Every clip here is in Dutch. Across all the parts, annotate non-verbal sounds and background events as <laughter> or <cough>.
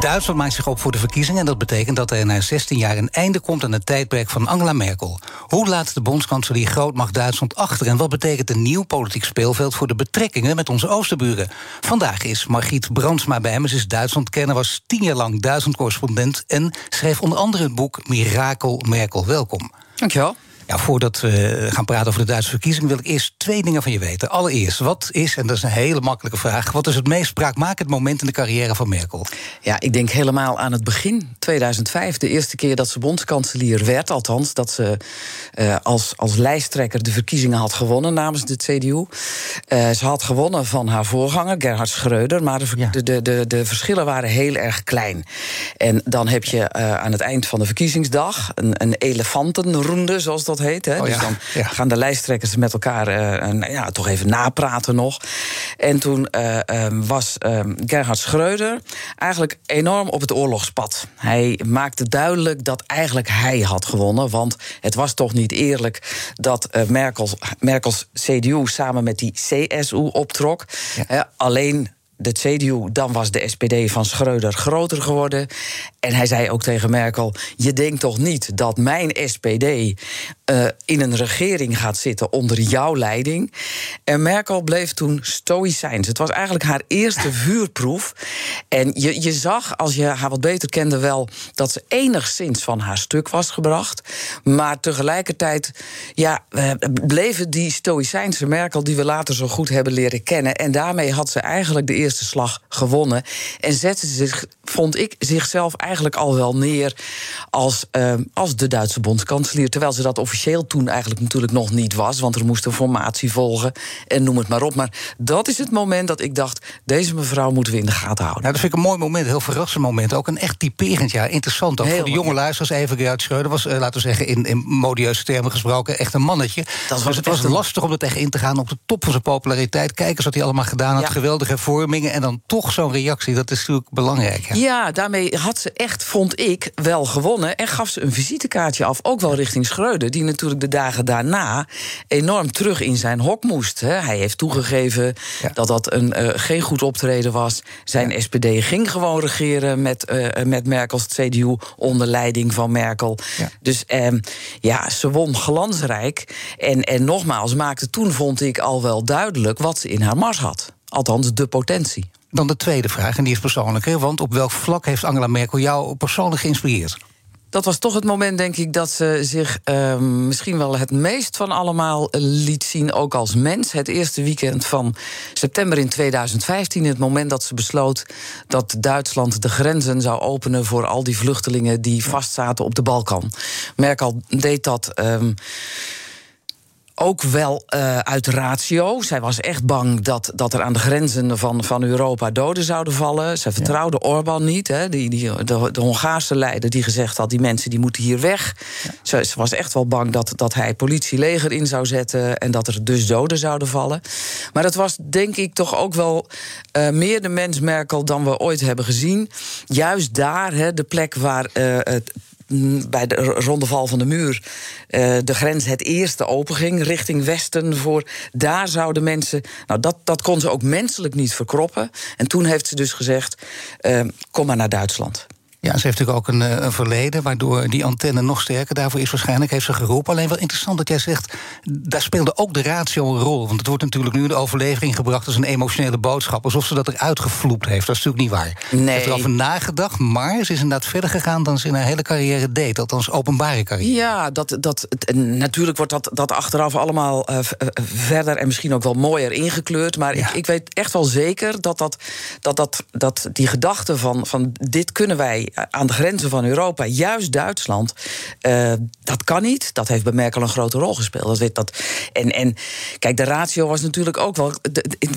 Duitsland maakt zich op voor de verkiezingen en dat betekent dat er na 16 jaar een einde komt aan het tijdperk van Angela Merkel. Hoe laat de bondskanselier grootmacht Duitsland achter en wat betekent een nieuw politiek speelveld voor de betrekkingen met onze oosterburen? Vandaag is Margriet Brandsma bij hem. Ze is Duitsland-kenner, was tien jaar lang Duitsland-correspondent en schreef onder andere het boek Mirakel Merkel. Welkom. Dankjewel. Ja, voordat we gaan praten over de Duitse verkiezingen, wil ik eerst twee dingen van je weten. Allereerst, wat is, en dat is een hele makkelijke vraag, wat is het meest spraakmakend moment in de carrière van Merkel? Ja, ik denk helemaal aan het begin, 2005. De eerste keer dat ze bondskanselier werd, althans, dat ze uh, als, als lijsttrekker de verkiezingen had gewonnen namens de CDU. Uh, eh, ze had gewonnen van haar voorganger, Gerhard Schreuder, maar de, ja. de, de, de, de, verschillen waren heel erg klein. En dan heb je uh, aan het eind van de verkiezingsdag een, een elefantenronde, zoals dat heet. Hè? Oh, dus dan gaan de lijsttrekkers met elkaar uh, ja, toch even napraten nog. En toen uh, was Gerhard Schreuder eigenlijk enorm op het oorlogspad. Hij maakte duidelijk dat eigenlijk hij had gewonnen. Want het was toch niet eerlijk dat uh, Merkels, Merkels CDU samen met die CSU optrok. Ja. alleen de CDU, dan was de SPD van Schreuder groter geworden. En hij zei ook tegen Merkel: Je denkt toch niet dat mijn SPD uh, in een regering gaat zitten onder jouw leiding? En Merkel bleef toen stoïcijns. Het was eigenlijk haar eerste <laughs> vuurproef. En je, je zag, als je haar wat beter kende, wel dat ze enigszins van haar stuk was gebracht. Maar tegelijkertijd ja, bleven die stoïcijnse Merkel, die we later zo goed hebben leren kennen. En daarmee had ze eigenlijk de eerste slag gewonnen. En zette ze zich, vond ik, zichzelf eigenlijk al wel neer als, uh, als de Duitse bondskanselier. Terwijl ze dat officieel toen eigenlijk natuurlijk nog niet was. Want er moest een formatie volgen en noem het maar op. Maar dat is het moment dat ik dacht: deze mevrouw moeten we in de gaten houden. Nou, dat vind ik een mooi moment, een heel verrassend moment. Ook een echt typerend jaar. Interessant ook. Heel voor de jonge luisteraars, even Gerhard Schreuder was, uh, laten we zeggen, in, in modieuze termen gesproken, echt een mannetje. Dat was dus het was lastig om er tegen in te gaan op de top van zijn populariteit. Kijk eens wat hij allemaal gedaan had. Ja. Geweldige en dan toch zo'n reactie. Dat is natuurlijk belangrijk. Hè? Ja, daarmee had ze echt, vond ik, wel gewonnen. En gaf ze een visitekaartje af, ook wel richting Schreuder... die natuurlijk de dagen daarna enorm terug in zijn hok moest. Hè. Hij heeft toegegeven ja. dat dat een, uh, geen goed optreden was. Zijn ja. SPD ging gewoon regeren met, uh, met Merkels CDU... onder leiding van Merkel. Ja. Dus uh, ja, ze won glansrijk. En, en nogmaals, maakte toen, vond ik, al wel duidelijk... wat ze in haar mars had. Althans, de potentie. Dan de tweede vraag, en die is persoonlijker. Want op welk vlak heeft Angela Merkel jou persoonlijk geïnspireerd? Dat was toch het moment, denk ik, dat ze zich uh, misschien wel het meest van allemaal liet zien, ook als mens. Het eerste weekend van september in 2015, het moment dat ze besloot dat Duitsland de grenzen zou openen voor al die vluchtelingen die vastzaten op de Balkan. Merkel deed dat. Um, ook wel uh, uit ratio. Zij was echt bang dat, dat er aan de grenzen van, van Europa doden zouden vallen. Ze vertrouwde ja. Orbán niet, hè, die, die, de, de Hongaarse leider die gezegd had... die mensen die moeten hier weg. Ja. Ze, ze, was echt wel bang dat, dat hij politie-leger in zou zetten... en dat er dus doden zouden vallen. Maar dat was denk ik toch ook wel uh, meer de mens Merkel... dan we ooit hebben gezien. Juist daar, hè, de plek waar... Uh, het bij de ronde val van de muur uh, de grens het eerste openging richting westen. Voor, daar zouden mensen. Nou, dat, dat kon ze ook menselijk niet verkroppen. En toen heeft ze dus gezegd: uh, kom maar naar Duitsland. Ja, ze heeft natuurlijk ook een, eh, een, verleden, waardoor die antenne nog sterker daarvoor is waarschijnlijk, heeft ze geroepen. Alleen wel interessant dat jij zegt, daar speelde ook de ratio een rol. Want het wordt natuurlijk nu in de overlevering gebracht als een emotionele boodschap, alsof ze dat eruit gevloept heeft. Dat is natuurlijk niet waar. Nee. Ze heeft erover nagedacht, maar ze is inderdaad verder gegaan dan ze in haar hele carrière deed, althans openbare carrière. Ja, dat, dat, natuurlijk wordt dat, dat achteraf allemaal uh, verder en misschien ook wel mooier ingekleurd. Maar ja. ik, ik weet echt wel zeker dat, dat, dat, dat, dat die gedachte van, van dit kunnen wij aan de grenzen van Europa, juist Duitsland, uh, dat kan niet. Dat heeft bij Merkel een grote rol gespeeld. Dat weet dat. En, en kijk, de ratio was natuurlijk ook wel.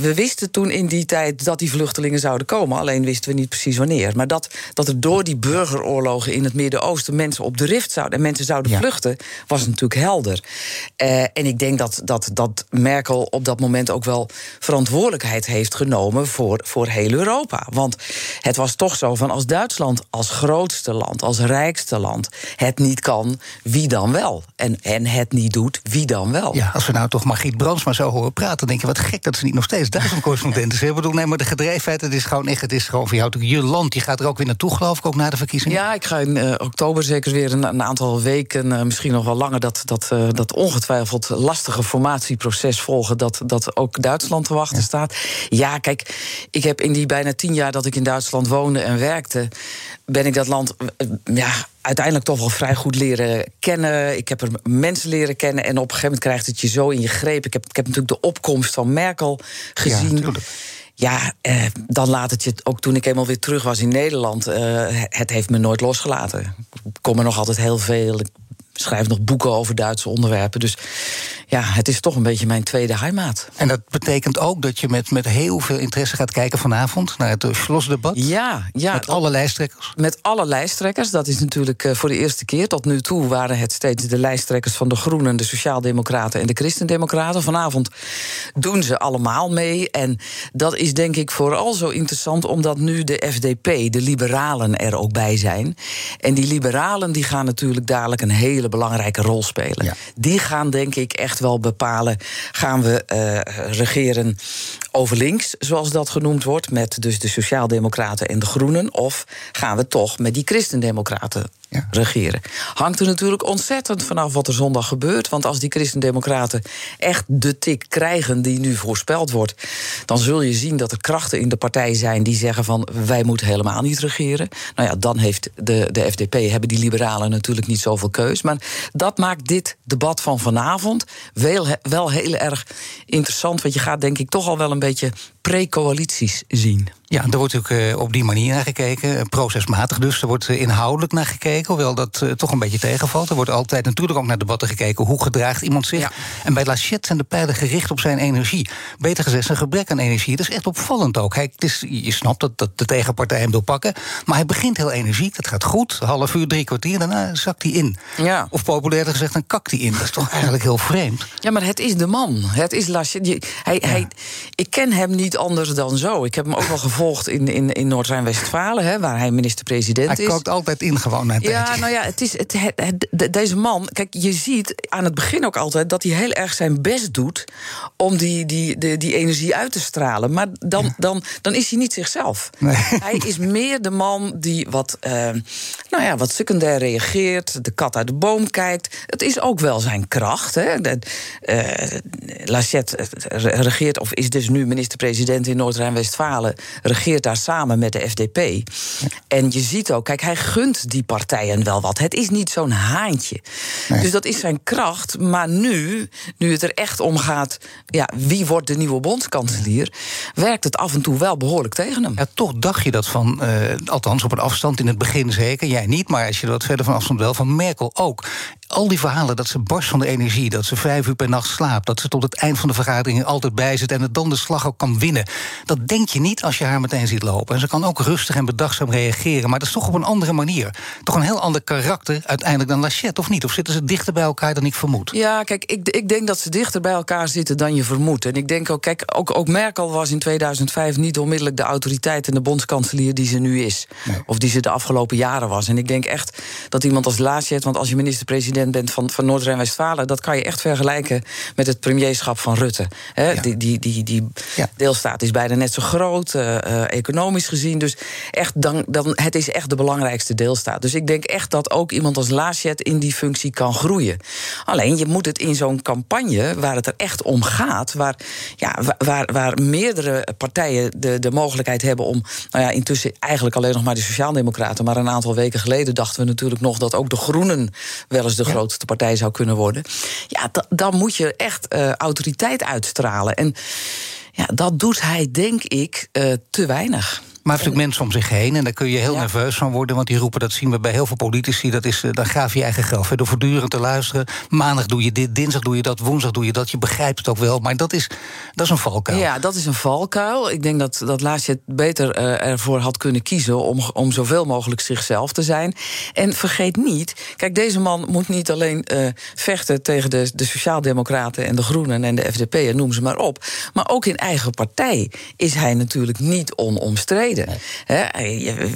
we wisten toen in die tijd dat die vluchtelingen zouden komen, alleen wisten we niet precies wanneer. Maar dat, dat er door die burgeroorlogen in het Midden-Oosten mensen op de rift zouden en mensen zouden vluchten, was natuurlijk helder. Uh, en ik denk dat, dat, dat Merkel op dat moment ook wel verantwoordelijkheid heeft genomen voor, voor heel Europa. Want het was toch zo van als Duitsland als grootste land, als rijkste land, het niet kan, wie dan wel? En, en het niet doet, wie dan wel? Ja, als we nou toch Margriet Brandsma zo horen praten, denk je wat gek dat ze niet nog steeds Duitsland-correspondent is. Ik bedoel, nee, maar de gedrevenheid, het is gewoon echt, het is gewoon voor jou je land. Je gaat er ook weer naartoe, geloof ik, ook na de verkiezingen. Ja, ik ga in uh, oktober zeker weer een, een aantal weken, uh, misschien nog wel langer, dat, dat, uh, dat ongetwijfeld lastige formatieproces volgen. Dat, dat ook Duitsland te wachten staat. Ja, kijk, ik heb in die bijna tien jaar dat ik in Duitsland woonde en werkte, ben ik dat land ja, uiteindelijk toch wel vrij goed leren kennen. Ik heb er mensen leren kennen en op een gegeven moment krijgt het je zo in je greep. Ik heb, ik heb natuurlijk de opkomst van Merkel gezien. Ja, ja, eh, dan laat het je ook toen ik eenmaal weer terug was in Nederland. Eh, het heeft me nooit losgelaten. Ik kom er nog altijd heel veel schrijf nog boeken over Duitse onderwerpen. Dus ja, het is toch een beetje mijn tweede heimaat. En dat betekent ook dat je met, met heel veel interesse gaat kijken vanavond naar het Schlossdebat? Ja, ja. Met alle lijsttrekkers? Met alle lijsttrekkers. Dat is natuurlijk eh, voor de eerste keer. Tot nu toe waren het steeds de lijsttrekkers van de Groenen, de Sociaaldemocraten en de Christendemocraten. Vanavond doen ze allemaal mee. En dat is denk ik vooral zo interessant omdat nu de FDP, de liberalen, er ook bij zijn. En die liberalen die gaan natuurlijk dadelijk een hele belangrijke rol spelen. Die gaan denk ik echt wel bepalen: gaan we uh, regeren over links, zoals dat genoemd wordt, met dus de Sociaaldemocraten en de Groenen, of gaan we toch met die Christendemocraten regeren. Hangt er natuurlijk ontzettend vanaf wat er zondag gebeurt. Want als die christendemocraten echt de tik krijgen die nu voorspeld wordt, dan zul je zien dat er krachten in de partij zijn die zeggen van wij moeten helemaal niet regeren. Nou ja, dan heeft de, de FDP, hebben die liberalen natuurlijk niet zoveel keus. Maar dat maakt dit debat van vanavond wel, wel heel erg interessant. Want je gaat denk ik toch al wel een beetje pre-coalities zien. Ja, er wordt ook uh, op die manier naar gekeken. Eh, procesmatig dus. Er wordt uh, inhoudelijk naar gekeken. Hoewel dat uh, toch een beetje tegenvalt. Er wordt altijd natuurlijk ook naar debatten gekeken. Hoe gedraagt iemand zich? Ja. En bij Lachette zijn de pijlen gericht op zijn energie. Beter gezegd, zijn gebrek aan energie. Dat is echt opvallend ook. Hij, het is, je snapt dat, dat de tegenpartij hem wil pakken. Maar hij begint heel energiek. Dat gaat goed. Half uur, drie kwartier. Daarna zakt hij in. Ja. Of populair gezegd, dan kakt hij in. Dat is toch eigenlijk heel vreemd. Ja, maar het is de man. Het is Lachette. Hij, ja. hij, ik ken hem niet anders dan zo. Ik heb hem ook wel gevolgd in, in, in Noord-Rijn-Westfalen, waar hij minister-president is. Hij kookt altijd in gewoon. Ja, nou ja, het is, het, het, deze man, kijk, je ziet aan het begin ook altijd dat hij heel erg zijn best doet om die, die, die, die energie uit te stralen. Maar dan, ja. dan, dan is hij niet zichzelf. Nee. Hij is meer de man die wat, uh, nou ja, wat secundair reageert, de kat uit de boom kijkt. Het is ook wel zijn kracht. Hè. De, uh, Lachette regeert, of is dus nu minister-president in Noord-Rijn-Westfalen, regeert daar samen met de FDP. En je ziet ook, kijk, hij gunt die partijen wel wat. Het is niet zo'n haantje. Nee. Dus dat is zijn kracht. Maar nu, nu het er echt om gaat, ja, wie wordt de nieuwe bondskanselier, werkt het af en toe wel behoorlijk tegen hem. Ja, toch dacht je dat van, uh, althans op een afstand in het begin zeker, jij niet, maar als je wat verder van afstand wel, van Merkel ook al die verhalen dat ze barst van de energie, dat ze vijf uur per nacht slaapt, dat ze tot het eind van de vergadering altijd bij zit en het dan de slag ook kan winnen. Dat denk je niet als je haar meteen ziet lopen. En ze kan ook rustig en bedachtzaam reageren, maar dat is toch op een andere manier. Toch een heel ander karakter uiteindelijk dan Lachette, of niet? Of zitten ze dichter bij elkaar dan ik vermoed? Ja, kijk, ik, ik denk dat ze dichter bij elkaar zitten dan je vermoedt. En ik denk ook, kijk, ook, ook Merkel was in 2005 niet onmiddellijk de autoriteit en de bondskanselier die ze nu is. Nee. Of die ze de afgelopen jaren was. En ik denk echt dat iemand als Lachette, want als je minister-president bent van, van Noord-Rijn-Westfalen, dat kan je echt vergelijken met het premierschap van Rutte. Ja. Die, die, die, die ja. deelstaat is bijna net zo groot, uh, uh, economisch gezien. Dus echt, dan, dan, het is echt de belangrijkste deelstaat. Dus ik denk echt dat ook iemand als Laschet in die functie kan groeien. Alleen je moet het in zo'n campagne waar het er echt om gaat, waar, ja, waar, waar meerdere partijen de, de mogelijkheid hebben om, nou ja, intussen eigenlijk alleen nog maar de Sociaaldemocraten, maar een aantal weken geleden dachten we natuurlijk nog dat ook de Groenen wel eens de ja. grootste partij zou kunnen worden. Ja, dan moet je echt uh, autoriteit uitstralen. En ja, dat doet hij, denk ik, uh, te weinig. Maar heeft natuurlijk mensen om zich heen en daar kun je heel nerveus van worden. Want die roepen, dat zien we bij heel veel politici. Dat is, dan graaf je eigen graf. Door voortdurend te luisteren. Maandag doe je dit, dinsdag doe je dat, woensdag doe je dat. Je begrijpt het ook wel. Maar dat is, dat is een valkuil. Ja, dat is een valkuil. Ik denk dat, dat Laasje het beter ervoor had kunnen kiezen om, om zoveel mogelijk zichzelf te zijn. En vergeet niet, kijk, deze man moet niet alleen vechten tegen de, de Sociaaldemocraten en de Groenen en de FDP en noem ze maar op. Maar ook in eigen partij is hij natuurlijk niet onomstreden.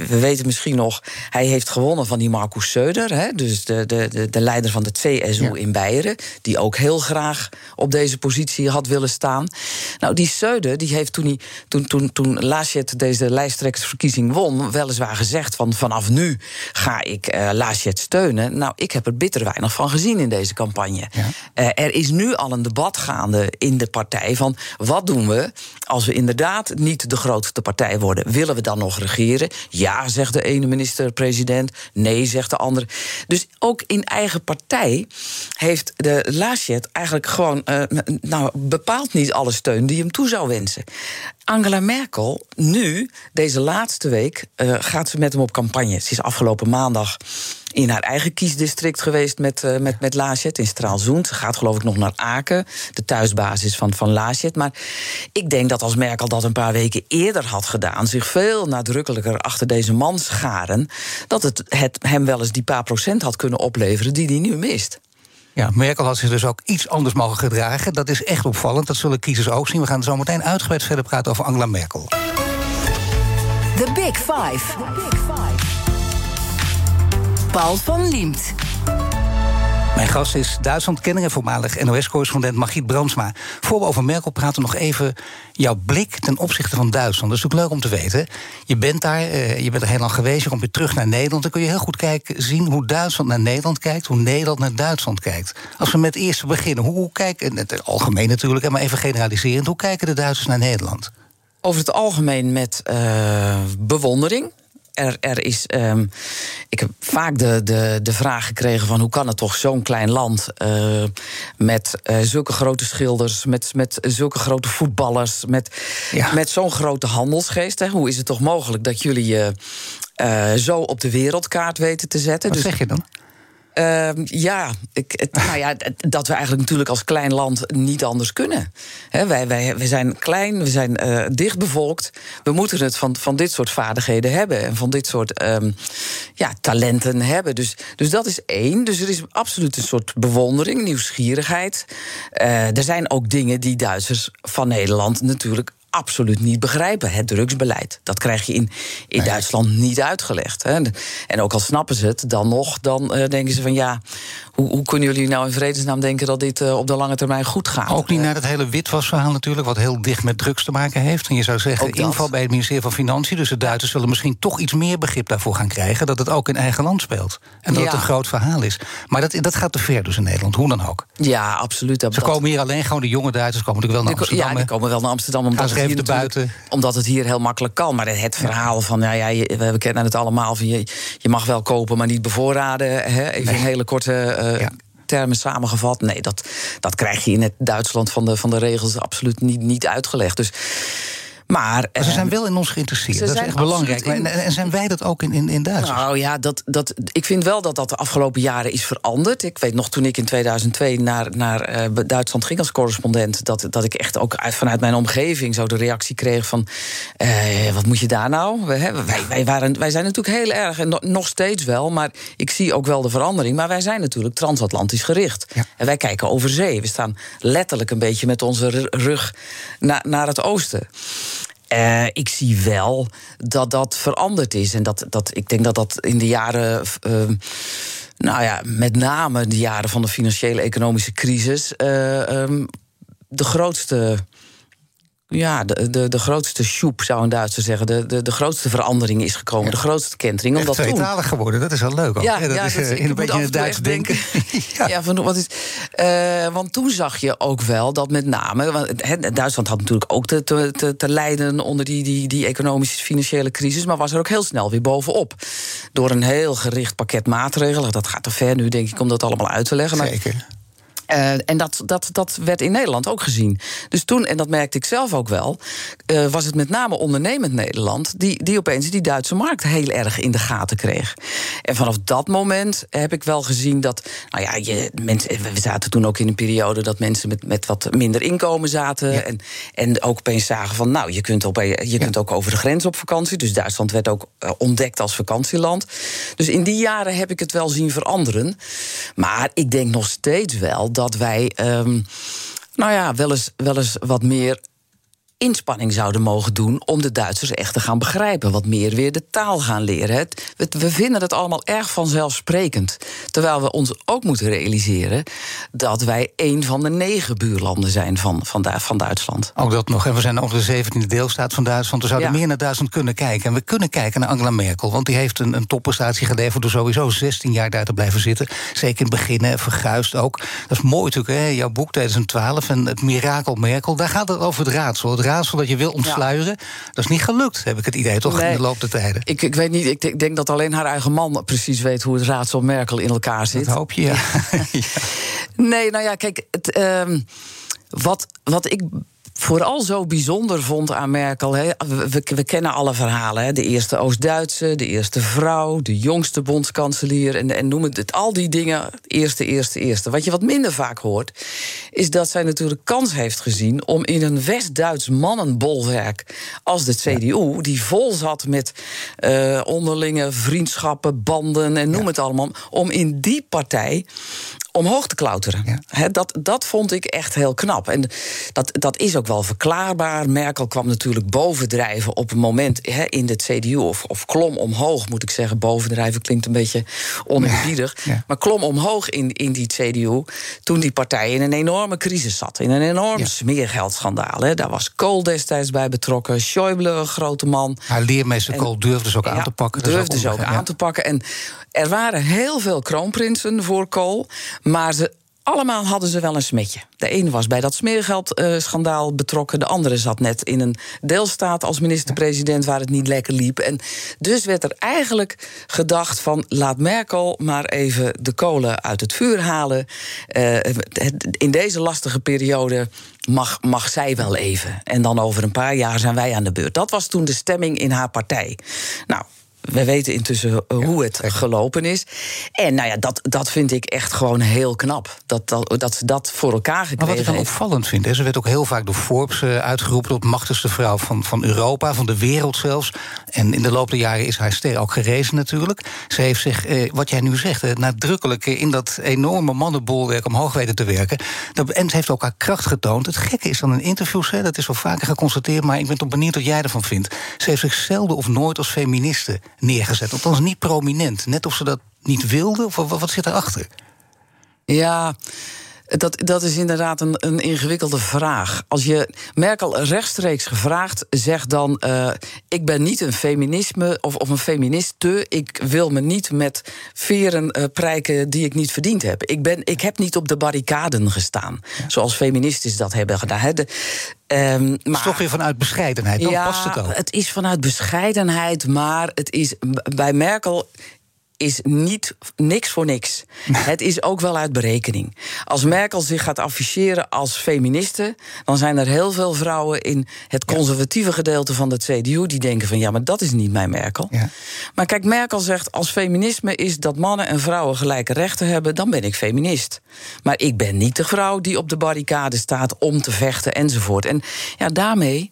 We weten misschien nog, hij heeft gewonnen van die Marcus Söder, dus de, de, de, leider van de CSU in Beieren, die ook heel graag op deze positie had willen staan. Nou, die Söder, die heeft toen, hij, toen, toen, toen Laschet deze lijsttrekkersverkiezing won, weliswaar gezegd van vanaf nu ga ik uh, Laschet steunen. Nou, ik heb er bitter weinig van gezien in deze campagne. Uh, er is nu al een debat gaande in de partij van wat doen we als we inderdaad niet de grootste partij worden? Willen we dan nog regeren? Ja, zegt de ene minister-president. Nee, zegt de andere. Dus ook in eigen partij heeft de Laschet eigenlijk gewoon uh, nou, bepaald niet alle steun die hem toe zou wensen. Angela Merkel, nu, deze laatste week, uh, gaat ze met hem op campagne. Ze is afgelopen maandag in haar eigen kiesdistrict geweest met, uh, met, met Laschet in Straalzoend. Ze gaat geloof ik nog naar Aken, de thuisbasis van, van Laschet. Maar ik denk dat als Merkel dat een paar weken eerder had gedaan... zich veel nadrukkelijker achter deze man scharen... dat het, het hem wel eens die paar procent had kunnen opleveren die hij nu mist. Ja, Merkel had zich dus ook iets anders mogen gedragen. Dat is echt opvallend. Dat zullen kiezers ook zien. We gaan zo meteen uitgebreid verder praten over Angela Merkel. The Big Five. The Big Five. Paul van Liemt. Mijn gast is Duitsland-kenner en voormalig NOS-correspondent Margriet Brandsma. Voor we over Merkel praten, nog even jouw blik ten opzichte van Duitsland. Dat is natuurlijk leuk om te weten. Je bent daar, uh, je bent er heel lang geweest, je komt weer terug naar Nederland. Dan kun je heel goed kijken, zien hoe Duitsland naar Nederland kijkt, hoe Nederland naar Duitsland kijkt. Als we met het eerste beginnen, hoe, hoe kijken, het algemeen natuurlijk, maar even generaliserend, hoe kijken de Duitsers naar Nederland? Over het algemeen met uh, bewondering er, er is. Um, ik heb vaak de, de, de vraag gekregen: van hoe kan het toch zo'n klein land. Uh, met uh, zulke grote schilders, met, met zulke grote voetballers, met, ja. met zo'n grote handelsgeest. Hè? Hoe is het toch mogelijk dat jullie je uh, zo op de wereldkaart weten te zetten? Wat dus, zeg je dan? Uh, ja, ik, nou ja, dat we eigenlijk natuurlijk als klein land niet anders kunnen. He, wij, wij, wij zijn klein, we zijn uh, dichtbevolkt. We moeten het van, van dit soort vaardigheden hebben en van dit soort um, ja, talenten hebben. Dus, dus dat is één. Dus er is absoluut een soort bewondering, nieuwsgierigheid. Uh, er zijn ook dingen die Duitsers van Nederland natuurlijk absoluut niet begrijpen. Het drugsbeleid. Dat krijg je in, in nee. Duitsland niet uitgelegd. Hè. En ook al snappen ze het dan nog, dan uh, denken ze van ja, hoe, hoe, kunnen jullie nou in vredesnaam denken dat dit uh, op de lange termijn goed gaat? Ook niet naar het hele witwasverhaal natuurlijk, wat heel dicht met drugs te maken heeft. En je zou zeggen, inval bij het ministerie van Financiën. Dus de Duitsers willen misschien toch iets meer begrip daarvoor gaan krijgen. Dat het ook in eigen land speelt. En dat ja. het een groot verhaal is. Maar dat, dat gaat te ver dus in Nederland, hoe dan ook. Ja, absoluut. Ze komen hier alleen gewoon, de jonge Duitsers komen natuurlijk wel naar Amsterdam. Ja, die komen wel naar Amsterdam. Omdat het hier buiten. Omdat het hier heel makkelijk kan. Maar het verhaal ja. van, nou ja, je, we kennen het allemaal. Van je, je mag wel kopen, maar niet bevoorraden. Hè? Even nee. een hele korte... Uh, ja termen samengevat. Nee, dat, dat krijg je in het Duitsland van de, van de regels absoluut niet, niet uitgelegd. Dus. Maar, maar, ze zijn wel in ons geïnteresseerd. Dat is echt belangrijk. In... En zijn wij dat ook in, in, in Duitsland? Nou ja, dat, dat, ik vind wel dat dat de afgelopen jaren is veranderd. Ik weet nog toen ik in 2002 naar, naar uh, Duitsland ging als correspondent... Dat, dat ik echt ook uit, vanuit mijn omgeving zo de reactie kreeg van... Uh, wat moet je daar nou? Wij, wij, wij, waren, wij zijn natuurlijk heel erg, en nog steeds wel... maar ik zie ook wel de verandering. Maar wij zijn natuurlijk transatlantisch gericht. Ja. En wij kijken over zee. We staan letterlijk een beetje met onze rug na, naar het oosten. Uh, ik zie wel dat dat veranderd is. En dat, dat, ik denk dat dat in de jaren. Uh, nou ja, met name de jaren van de financiële economische crisis. Uh, um, de grootste ja, de, de, de grootste shoep, zou een Duitser zeggen. De, de, de grootste verandering is gekomen, ja. de grootste kentering. Omdat Echt tweetalig toen... geworden, dat is wel leuk. Ook. Ja, dat ja, is dat, uh, in een beetje in het Duits denken. denken. <laughs> ja. ja, van, wat is, uh, want toen zag je ook wel dat met name... Want, he, Duitsland had natuurlijk ook te, te, te, te lijden... onder die, die, die economische financiële crisis... maar was er ook heel snel weer bovenop. Door een heel gericht pakket maatregelen. Dat gaat te ver nu, denk ik, om dat allemaal uit te leggen. Zeker. Maar, Uh, en dat, dat, dat werd in Nederland ook gezien. Dus toen, en dat merkte ik zelf ook wel, uh, was het met name ondernemend Nederland die, die opeens die Duitse markt heel erg in de gaten kreeg. En vanaf dat moment heb ik wel gezien dat, nou ja, je, mensen, we zaten toen ook in een periode dat mensen met, met wat minder inkomen zaten. Ja. En, en ook opeens zagen van, nou, je kunt, op, je ja. kunt ook over de grens op vakantie. Dus Duitsland werd ook ontdekt als vakantieland. Dus in die jaren heb ik het wel zien veranderen. Maar ik denk nog steeds wel dat wij. Um, nou ja, wel eens, wel eens wat meer inspanning zouden mogen doen om de Duitsers echt te gaan begrijpen. Wat meer weer de taal gaan leren. We vinden het allemaal erg vanzelfsprekend. Terwijl we ons ook moeten realiseren dat wij een van de negen buurlanden zijn van, van, van Duitsland. Ook dat nog. En we zijn ook de 17e deelstaat van Duitsland. We zouden ja. meer naar Duitsland kunnen kijken. En we kunnen kijken naar Angela Merkel. Want die heeft een, een topprestatie geleverd door sowieso 16 jaar daar te blijven zitten. Zeker in het begin, verguist ook. Dat is mooi natuurlijk, hè? jouw boek 2012 en het mirakel Merkel. Daar gaat het over het raadsel. Het raadsel dat je wil ontsluieren. Ja. Dat is niet gelukt, heb ik het idee, toch? Nee, in de loop der tijden. Ik, ik weet niet, ik denk dat alleen haar eigen man precies weet hoe het raadsel Merkel in elkaar zit. Dat hoop je, ja. ja. <laughs> Nee, nou ja, kijk, het, um, wat, wat ik vooral zo bijzonder vond aan Merkel. We, we, kennen alle verhalen. De eerste Oost-Duitse, de eerste vrouw, de jongste bondskanselier. En, en noem het, al die dingen. Eerste, eerste, eerste. Wat je wat minder vaak hoort, is dat zij natuurlijk kans heeft gezien om in een West-Duits mannenbolwerk als de CDU, die vol zat met uh, onderlinge vriendschappen, banden en noem ja. het allemaal, om in die partij omhoog te klauteren. Ja. He, dat, dat vond ik echt heel knap. En dat, dat is ook wel verklaarbaar. Merkel kwam natuurlijk bovendrijven op een moment he, in de CDU, of, of klom omhoog, moet ik zeggen. Bovendrijven klinkt een beetje oneerbiedig. Ja. Ja. Maar klom omhoog in, in die CDU toen die partij in een enorme crisis zat. In een enorm smeergeldschandaal. He. Daar was Kool destijds bij betrokken. Schäuble, een grote man. Haar leermeester Kool durfde ze ook aan te pakken. Durfde ze ook aan te pakken. En er waren heel veel kroonprinsen voor Kool. Maar ze, allemaal hadden ze wel een smetje. De ene was bij dat smeergeldschandaal uh, betrokken. De andere zat net in een deelstaat als minister-president waar het niet lekker liep. En dus werd er eigenlijk gedacht van laat Merkel maar even de kolen uit het vuur halen. Uh, in deze lastige periode mag, mag zij wel even. En dan over een paar jaar zijn wij aan de beurt. Dat was toen de stemming in haar partij. Nou, we weten intussen hoe het gelopen is. En nou ja, dat, dat vind ik echt gewoon heel knap. Dat, dat, dat ze dat voor elkaar gekregen Maar wat ik dan opvallend vind, hè, ze werd ook heel vaak door Forbes uh, uitgeroepen... tot machtigste vrouw van, van Europa, van de wereld zelfs. En in de loop der jaren is haar ster ook gerezen natuurlijk. Ze heeft zich, eh, wat jij nu zegt, eh, nadrukkelijk in dat enorme mannenbolwerk omhoog weten te werken. En ze heeft ook haar kracht getoond. Het gekke is dan in interviews, hè, dat is wel vaker geconstateerd... maar ik ben toch benieuwd wat jij ervan vindt. Ze heeft zich zelden of nooit als feministe neergezet. Althans niet prominent. Net of ze dat niet wilde, of wat zit erachter? Ja, dat, dat is inderdaad een, een ingewikkelde vraag. Als je Merkel rechtstreeks gevraagd, zegt dan: uh, Ik ben niet een feminisme of, of een feministe. Ik wil me niet met veren uh, prijken die ik niet verdiend heb. Ik, ben, ik heb niet op de barricaden gestaan. Ja. Zoals feministen dat hebben gedaan. De, Um, maar, het is toch weer vanuit bescheidenheid, dan ja, past het ook. Het is vanuit bescheidenheid, maar het is bij Merkel is niet niks voor niks. <laughs> het is ook wel uit berekening. Als Merkel zich gaat afficheren als feministe, dan zijn er heel veel vrouwen in het conservatieve gedeelte van de CDU die denken van ja, maar dat is niet mijn Merkel. Ja. Maar kijk, Merkel zegt als feminisme is dat mannen en vrouwen gelijke rechten hebben, dan ben ik feminist. Maar ik ben niet de vrouw die op de barricade staat om te vechten enzovoort. En ja, daarmee.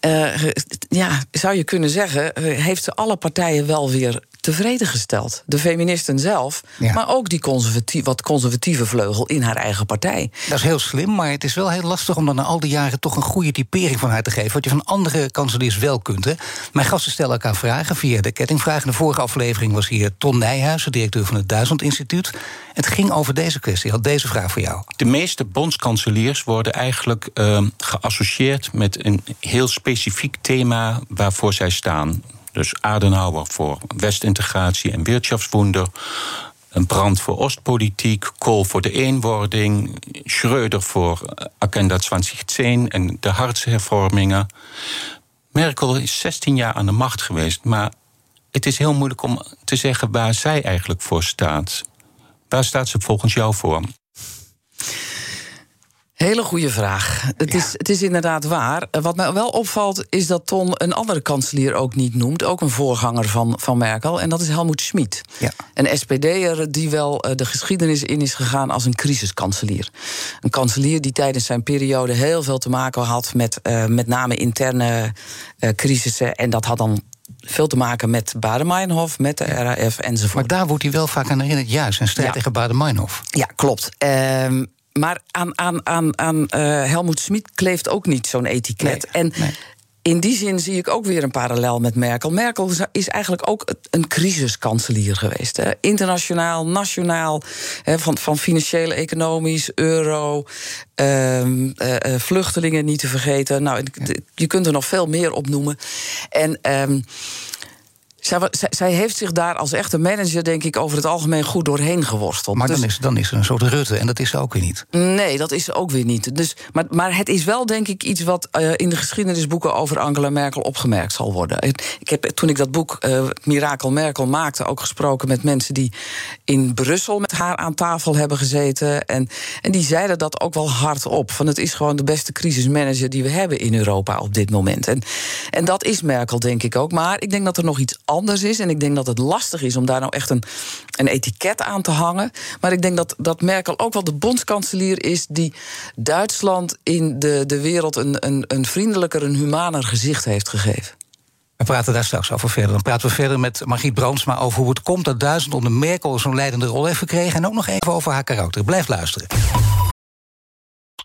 Uh, ja, zou je kunnen zeggen, uh, heeft ze alle partijen wel weer tevreden gesteld. De feministen zelf, ja. maar ook die conservatief, wat conservatieve vleugel in haar eigen partij. Dat is heel slim, maar het is wel heel lastig om dan na al die jaren toch een goede typering van haar te geven. Wat je van andere kanseliers wel kunt. Hè. Mijn gasten stellen elkaar vragen via de kettingvraag. In de vorige aflevering was hier Ton Nijhuis, de directeur van het Duitsland Instituut. Het ging over deze kwestie. Had deze vraag voor jou. De meeste bondskanseliers worden eigenlijk uh, geassocieerd met een heel specifiek thema waarvoor zij staan. Dus Adenauer voor Westintegratie en Wirtschaftswunder. Een brand voor Oostpolitiek, Kool voor de eenwording, Schröder voor Agenda 2010 en de hartshervormingen. Merkel is 16 jaar aan de macht geweest, maar het is heel moeilijk om te zeggen waar zij eigenlijk voor staat. Waar staat ze volgens jou voor? Hele goede vraag. Het, is, het is inderdaad waar. Eh, Wat mij wel opvalt is dat Ton een andere kanselier ook niet noemt. Ook een voorganger van, van Merkel. En dat is Helmoet Schmid. Ja. Een SPD'er die wel uh, de geschiedenis in is gegaan als een crisiskanselier. Een kanselier die tijdens zijn periode heel veel te maken had met uh, met name interne crisissen. En dat had dan veel te maken met Baden-Meinhof, met de RAF enzovoort. Maar daar wordt hij wel vaak aan herinnerd, juist, een strijd ja. tegen Baden-Meinhof. Ja, klopt. Uh, maar aan, aan, aan, aan uh, Helmoet Schmid kleeft ook niet zo'n etiket. Nee, en nee. in die zin zie ik ook weer een parallel met Merkel. Merkel is eigenlijk ook een crisiskanselier geweest. Hè. Internationaal, nationaal, hè, van, van financieel, economisch, euro, uh, uh, vluchtelingen niet te vergeten. Nou, ja. je kunt er nog veel meer op noemen. En. Um, zij, zij, heeft zich daar als echte manager, denk ik, over het algemeen goed doorheen geworsteld. Maar dan, dus, is, dan is er een soort Rutte en dat is ze ook weer niet. Nee, dat is ze ook weer niet. Dus, maar, maar het is wel, denk ik, iets wat uh, in de geschiedenisboeken over Angela Merkel opgemerkt zal worden. Ik heb toen ik dat boek uh, Mirakel Merkel maakte, ook gesproken met mensen die in Brussel met haar aan tafel hebben gezeten. En, en die zeiden dat ook wel hardop. Van het is gewoon de beste crisismanager die we hebben in Europa op dit moment. En, en dat is Merkel, denk ik ook. Maar ik denk dat er nog iets anders is. En ik denk dat het lastig is om daar nou echt een, een etiket aan te hangen. Maar ik denk dat, dat Merkel ook wel de bondskanselier is die Duitsland in de, de wereld een, een, een vriendelijker, een humaner gezicht heeft gegeven. We praten daar straks over verder. Dan praten we verder met Margriet Brandsma over hoe het komt dat Duitsland onder Merkel zo'n leidende rol heeft gekregen. En ook nog even over haar karakter. Blijf luisteren.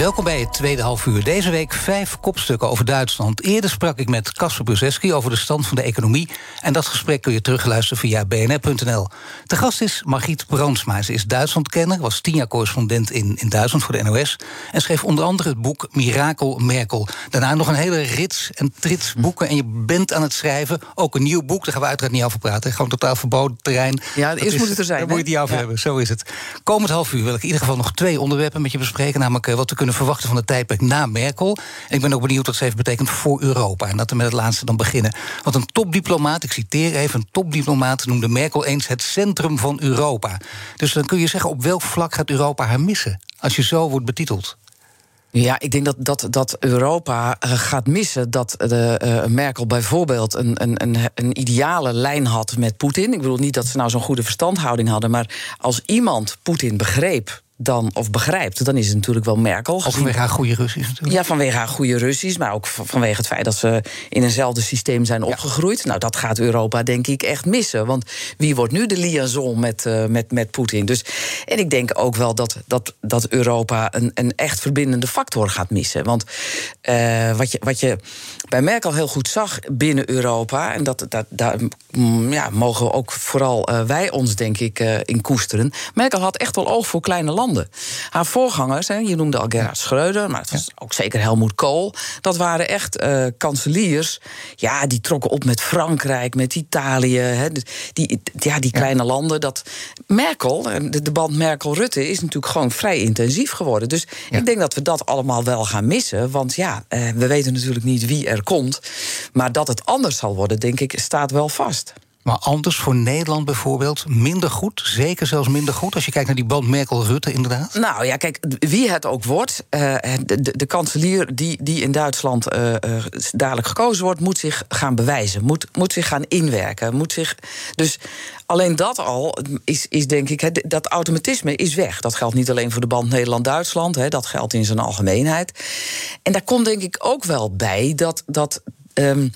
Welkom bij het tweede half uur. Deze week vijf kopstukken over Duitsland. Eerder sprak ik met Kasper Brzeski over de stand van de economie. En dat gesprek kun je terugluisteren via bnr.nl. De gast is Margriet Brandsma. Ze is Duitslandkenner, was tien jaar correspondent in, in Duitsland voor de NOS. En schreef onder andere het boek Mirakel Merkel. Daarna nog een hele rits en trits boeken. En je bent aan het schrijven. Ook een nieuw boek, daar gaan we uiteraard niet over praten. Gewoon totaal verboden terrein. Ja, eerst moet het er zijn. Daar moet je het niet over ja. hebben, zo is het. Komend half uur wil ik in ieder geval nog twee onderwerpen met je bespreken. Namelijk wat we kunnen verwachten van de tijdperk na Merkel. Ik ben ook benieuwd wat ze heeft betekend voor Europa. En dat we met het laatste dan beginnen. Want een topdiplomaat, ik citeer even, een topdiplomaat noemde Merkel eens het centrum van Europa. Dus dan kun je zeggen, op welk vlak gaat Europa haar missen? Als je zo wordt betiteld. Ja, ik denk dat, dat, dat Europa uh, gaat missen dat de, uh, Merkel bijvoorbeeld een, een, een ideale lijn had met Poetin. Ik bedoel niet dat ze nou zo'n goede verstandhouding hadden, maar als iemand Poetin begreep dan, of begrijpt, dan is het natuurlijk wel Merkel. Of vanwege haar goede Russisch natuurlijk. Ja, vanwege haar goede Russisch, maar ook vanwege het feit dat ze in eenzelfde systeem zijn opgegroeid. Ja. Nou, dat gaat Europa denk ik echt missen. Want wie wordt nu de liaison met, uh, met, met Poetin? Dus, en ik denk ook wel dat, dat, dat Europa een, een echt verbindende factor gaat missen. Want uh, wat, je, wat je bij Merkel heel goed zag binnen Europa, en dat, dat, daar ja, mogen ook vooral uh, wij ons denk ik in koesteren. Merkel had echt wel oog voor kleine landen. Haar voorgangers, hè, je noemde al Gerhard Schreuder, maar het was ook zeker Helmoet Kool. Dat waren echt uh, kanseliers. Ja, die trokken op met Frankrijk, met Italië. Hè, die, ja, die kleine landen. Dat Merkel, de, de band Merkel-Rutte, is natuurlijk gewoon vrij intensief geworden. Dus ik denk dat we dat allemaal wel gaan missen. Want ja, uh, we weten natuurlijk niet wie er komt. Maar dat het anders zal worden, denk ik, staat wel vast. Maar anders voor Nederland bijvoorbeeld minder goed? Zeker zelfs minder goed als je kijkt naar die band Merkel-Rutte inderdaad? Nou ja, kijk, wie het ook wordt... Uh, de, de, kanselier die, die in Duitsland uh, uh, dadelijk gekozen wordt... moet zich gaan bewijzen, moet, moet zich gaan inwerken. Moet zich, dus alleen dat al is, is denk ik... Dat automatisme is weg. Dat geldt niet alleen voor de band Nederland-Duitsland... dat geldt in zijn algemeenheid. En daar komt denk ik ook wel bij dat... dat um,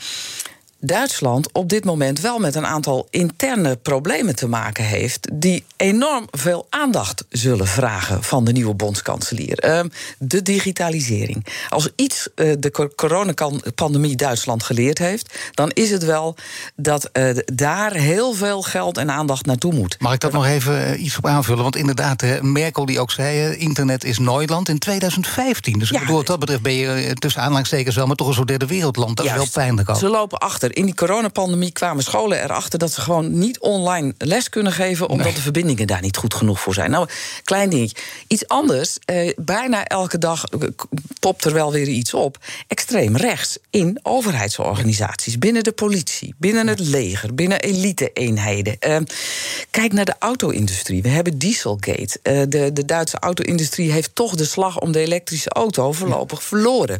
Duitsland op dit moment wel met een aantal interne problemen te maken heeft. die enorm veel aandacht zullen vragen van de nieuwe bondskanselier. Ehm, de digitalisering. Als iets uh, de coronapandemie Duitsland geleerd heeft. dan is het wel dat uh, daar heel veel geld en aandacht naartoe moet. Mag ik dat nog even uh, iets op aanvullen? Want inderdaad, Merkel die ook zei: internet is Neuland in 2015. Dus ja, bedoel, wat dat betreft ben je tussen aanhalingstekens wel, maar toch een soort derde wereldland. Dat is wel pijnlijk ook. Ze lopen achter. In die coronapandemie kwamen scholen erachter dat ze gewoon niet online les kunnen geven, omdat nee. de verbindingen daar niet goed genoeg voor zijn. Nou, klein dingetje. Iets anders. Eh, bijna elke dag popt er wel weer iets op. Extreem rechts in overheidsorganisaties, binnen de politie, binnen het leger, binnen elite-eenheden. Uh, kijk naar de auto-industrie. We hebben Dieselgate. Uh, de, de Duitse auto-industrie heeft toch de slag om de elektrische auto voorlopig verloren.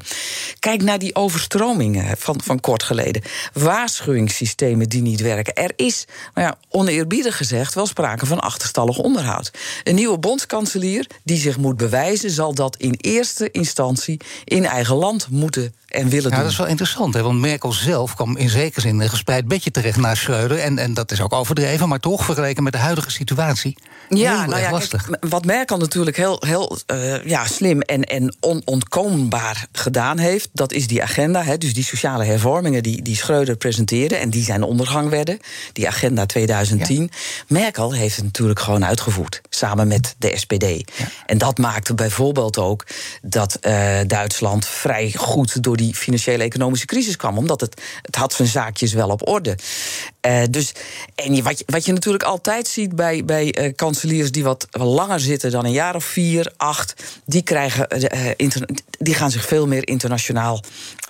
Kijk naar die overstromingen van, van kort geleden. Waarschuwingssystemen die niet werken. Er is, nou ja, oneerbiedig gezegd, wel sprake van achterstallig onderhoud. Een nieuwe bondskanselier die zich moet bewijzen, zal dat in eerste instantie in eigen land moeten en willen ja, doen. Dat is wel interessant, hè? want Merkel zelf kwam in zekere zin een gespreid bedje terecht naar Schreuder. En, en dat is ook overdreven, maar toch vergeleken met de huidige situatie. Ja, nou ja, lastig. Kijk, wat Merkel natuurlijk heel, heel uh, ja, slim en, en onontkoombaar gedaan heeft, dat is die agenda. Hè, dus die sociale hervormingen die, die Schreuder presenteerde en die zijn ondergang werden. Die agenda 2010. Ja. Merkel heeft het natuurlijk gewoon uitgevoerd, samen met de SPD. Ja. En dat maakte bijvoorbeeld ook dat uh, Duitsland vrij goed door die financiële economische crisis kwam. Omdat het, het had zijn zaakjes wel op orde. Uh, dus, en wat, je, wat je natuurlijk altijd ziet bij, bij kanseliers die wat langer zitten dan een jaar of vier, acht, die, krijgen, uh, inter, die gaan zich veel meer internationaal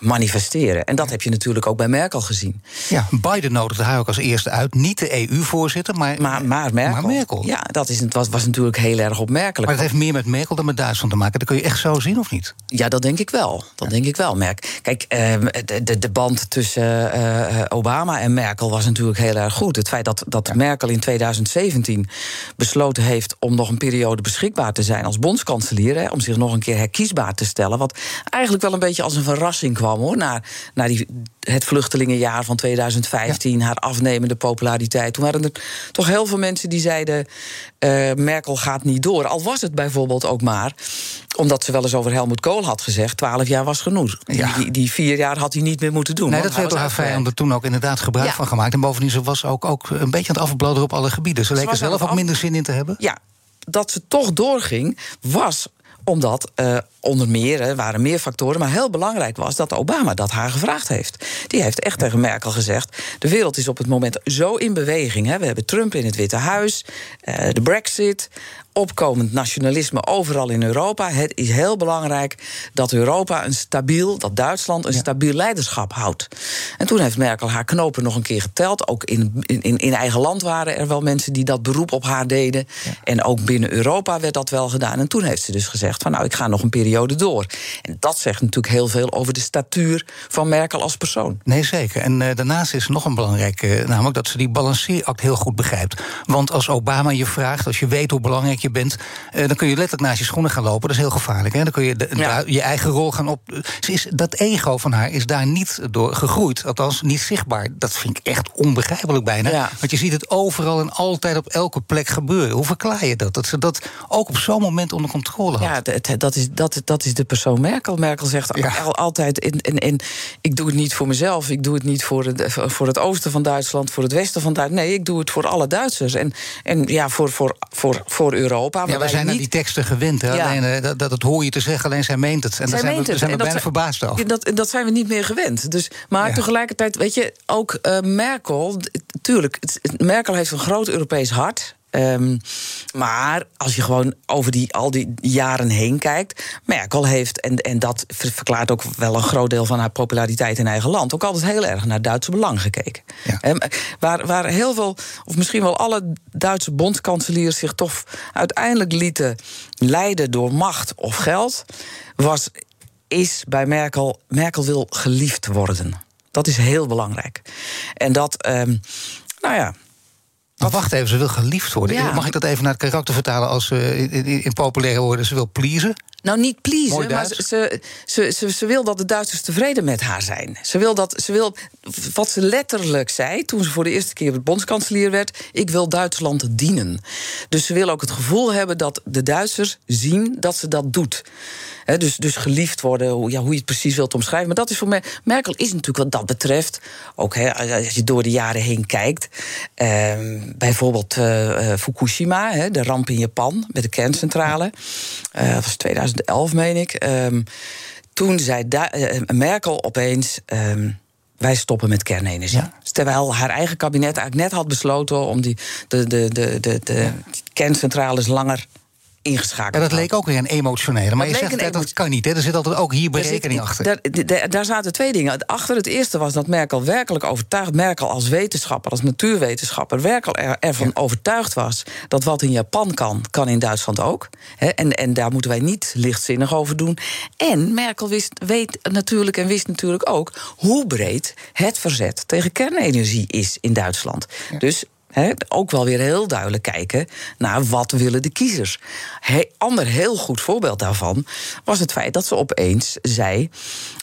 manifesteren. En dat heb je natuurlijk ook bij Merkel gezien. Ja, Biden nodigde haar ook als eerste uit. Niet de EU-voorzitter, maar, maar, maar, Merkel. maar Merkel. Ja, dat is, was, was natuurlijk heel erg opmerkelijk. Maar het heeft meer met Merkel dan met Duitsland te maken. Dat kun je echt zo zien, of niet? Ja, dat denk ik wel. Dat ja. denk ik wel, Merk. Kijk, de, de, de band tussen Obama en Merkel was natuurlijk heel erg goed. Het feit dat, dat ja. Merkel in 2017 heeft om nog een periode beschikbaar te zijn als bondskanselier, hè, om zich nog een keer herkiesbaar te stellen. Wat eigenlijk wel een beetje als een verrassing kwam hoor, naar, naar die, het vluchtelingenjaar van 2015, ja. haar afnemende populariteit. Toen waren er toch heel veel mensen die zeiden: uh, Merkel gaat niet door. Al was het bijvoorbeeld ook maar omdat ze wel eens over Helmut Kool had gezegd: 12 jaar was genoeg. Ja. Die, die, vier jaar had hij niet meer moeten doen. Nee, dat werd door haar vijanden toen ook inderdaad gebruik ja. van gemaakt. En bovendien, ze was ook, ook een beetje aan het afbladeren op alle gebieden. Ze, ze leken zelf ook af... minder zin in te hebben. Ja, dat ze toch doorging, was omdat uh, onder meer, er waren meer factoren, maar heel belangrijk was dat Obama dat haar gevraagd heeft. Die heeft echt tegen Merkel gezegd: de wereld is op het moment zo in beweging. Hè. We hebben Trump in het Witte Huis, uh, de Brexit, opkomend nationalisme overal in Europa. Het is heel belangrijk dat Europa een stabiel, dat Duitsland een ja. stabiel leiderschap houdt. En toen heeft Merkel haar knopen nog een keer geteld. Ook in, in, in eigen land waren er wel mensen die dat beroep op haar deden. Ja. En ook binnen Europa werd dat wel gedaan. En toen heeft ze dus gezegd: van nou, ik ga nog een periode door. En dat zegt natuurlijk heel veel over de statuur van Merkel als persoon. Nee, zeker. En uh, daarnaast is nog een belangrijk, uh, namelijk dat ze die balanceeract heel goed begrijpt. Want als Obama je vraagt, als je weet hoe belangrijk bent, uh, dan kun je letterlijk naast je schoenen gaan lopen. Dat is heel gevaarlijk. Hè? Dan kun je de, ja. je eigen rol gaan op. Ze is, dat ego van haar is daar niet door gegroeid. Althans, niet zichtbaar. Dat vind ik echt onbegrijpelijk bijna. Ja. Want je ziet het overal en altijd op elke plek gebeuren. Hoe verklaar je dat? Dat ze dat ook op zo'n moment onder controle had. Ja, dat, dat, is, dat, dat is de persoon Merkel. Merkel zegt ja. altijd: in, in, in, ik doe het niet voor mezelf. Ik doe het niet voor het, voor het oosten van Duitsland, voor het westen van Duitsland. Nee, ik doe het voor alle Duitsers. En, en ja, voor, voor, voor, voor Europa. Ja, we zijn niet... aan die teksten gewend. Hè? Ja. Alleen, dat, dat, dat hoor je te zeggen, alleen zij meent het. En daar zijn we, zijn we bijna verbaasd over. Dat, dat zijn we niet meer gewend. Dus, maar ja. tegelijkertijd, weet je, ook uh, Merkel... Tuurlijk, het, Merkel heeft een groot Europees hart... Um, maar als je gewoon over die, al die jaren heen kijkt. Merkel heeft, en, en dat verklaart ook wel een groot deel van haar populariteit in eigen land. ook altijd heel erg naar Duitse belang gekeken. Ja. Um, waar, waar heel veel, of misschien wel alle Duitse bondskanseliers zich toch uiteindelijk lieten leiden door macht of geld. was, is bij Merkel. Merkel wil geliefd worden. Dat is heel belangrijk. En dat, um, nou ja Maar wacht even, ze wil geliefd worden. Ja. Mag ik dat even naar het karakter vertalen als uh, in, in, in, populaire woorden? Ze wil pleasen. Nou, niet pleasen, maar ze, ze, ze, ze wil dat de Duitsers tevreden met haar zijn. Ze wil, dat, ze wil wat ze letterlijk zei toen ze voor de eerste keer bondskanselier werd: ik wil Duitsland dienen. Dus ze wil ook het gevoel hebben dat de Duitsers zien dat ze dat doet. He, dus, dus geliefd worden, hoe, ja, hoe je het precies wilt omschrijven. Maar dat is voor Mer Merkel is natuurlijk wat dat betreft, ook he, als je door de jaren heen kijkt. Eh, bijvoorbeeld uh, Fukushima, he, de ramp in Japan met de kerncentrale. Uh, dat was 2011, meen ik. Um, toen zei Merkel opeens. Um, wij stoppen met kernenergie. Ja. Terwijl haar eigen kabinet eigenlijk net had besloten om die, de, de, de, de, de kerncentrales langer ingeschakeld. Ja, dat leek ook weer een emotionele. Maar dat je zegt dat, dat kan niet. Hè? Er zit altijd ook hier berekening zit, achter. Daar, daar, zaten twee dingen. Achter het eerste was dat Merkel werkelijk overtuigd... Merkel als wetenschapper, als natuurwetenschapper... werkelijk er, ervan ja. overtuigd was dat wat in Japan kan... kan in Duitsland ook. He, en, en daar moeten wij niet lichtzinnig over doen. En Merkel wist, weet natuurlijk en wist natuurlijk ook... hoe breed het verzet tegen kernenergie is in Duitsland. Ja. Dus He, ook wel weer heel duidelijk kijken naar wat willen de kiezers. Een ander heel goed voorbeeld daarvan was het feit dat ze opeens zei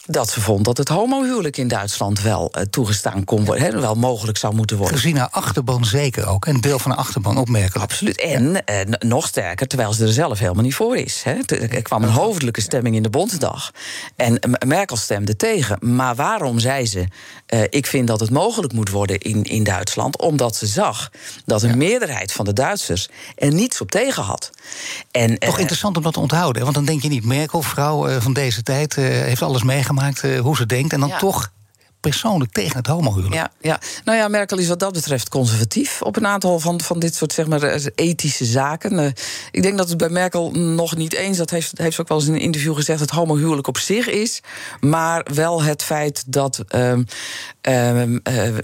dat ze vond dat het homohuwelijk in Duitsland wel uh, toegestaan kon worden, he, wel mogelijk zou moeten worden. Gezien haar achterban zeker ook, een deel van haar achterban opmerkelijk. Absoluut. En uh, nog sterker, terwijl ze er zelf helemaal niet voor is. He. Er kwam een hoofdelijke stemming in de Bondsdag. En Merkel stemde tegen. Maar waarom zei ze: uh, Ik vind dat het mogelijk moet worden in, in Duitsland? Omdat ze zag dat een ja. meerderheid van de Duitsers er niets op tegen had. En, Toch interessant om dat te onthouden. Want dan denk je niet, Merkel, vrouw van deze tijd, heeft alles meegemaakt, hoe ze denkt. En dan ja. toch persoonlijk tegen het homohuwelijk. Ja, ja, nou ja, Merkel is wat dat betreft conservatief op een aantal van, van dit soort zeg maar, ethische zaken. Uh, ik denk dat het bij Merkel nog niet eens, dat heeft, heeft ze ook wel eens in een interview gezegd, het homohuwelijk op zich is, maar wel het feit dat uh, uh,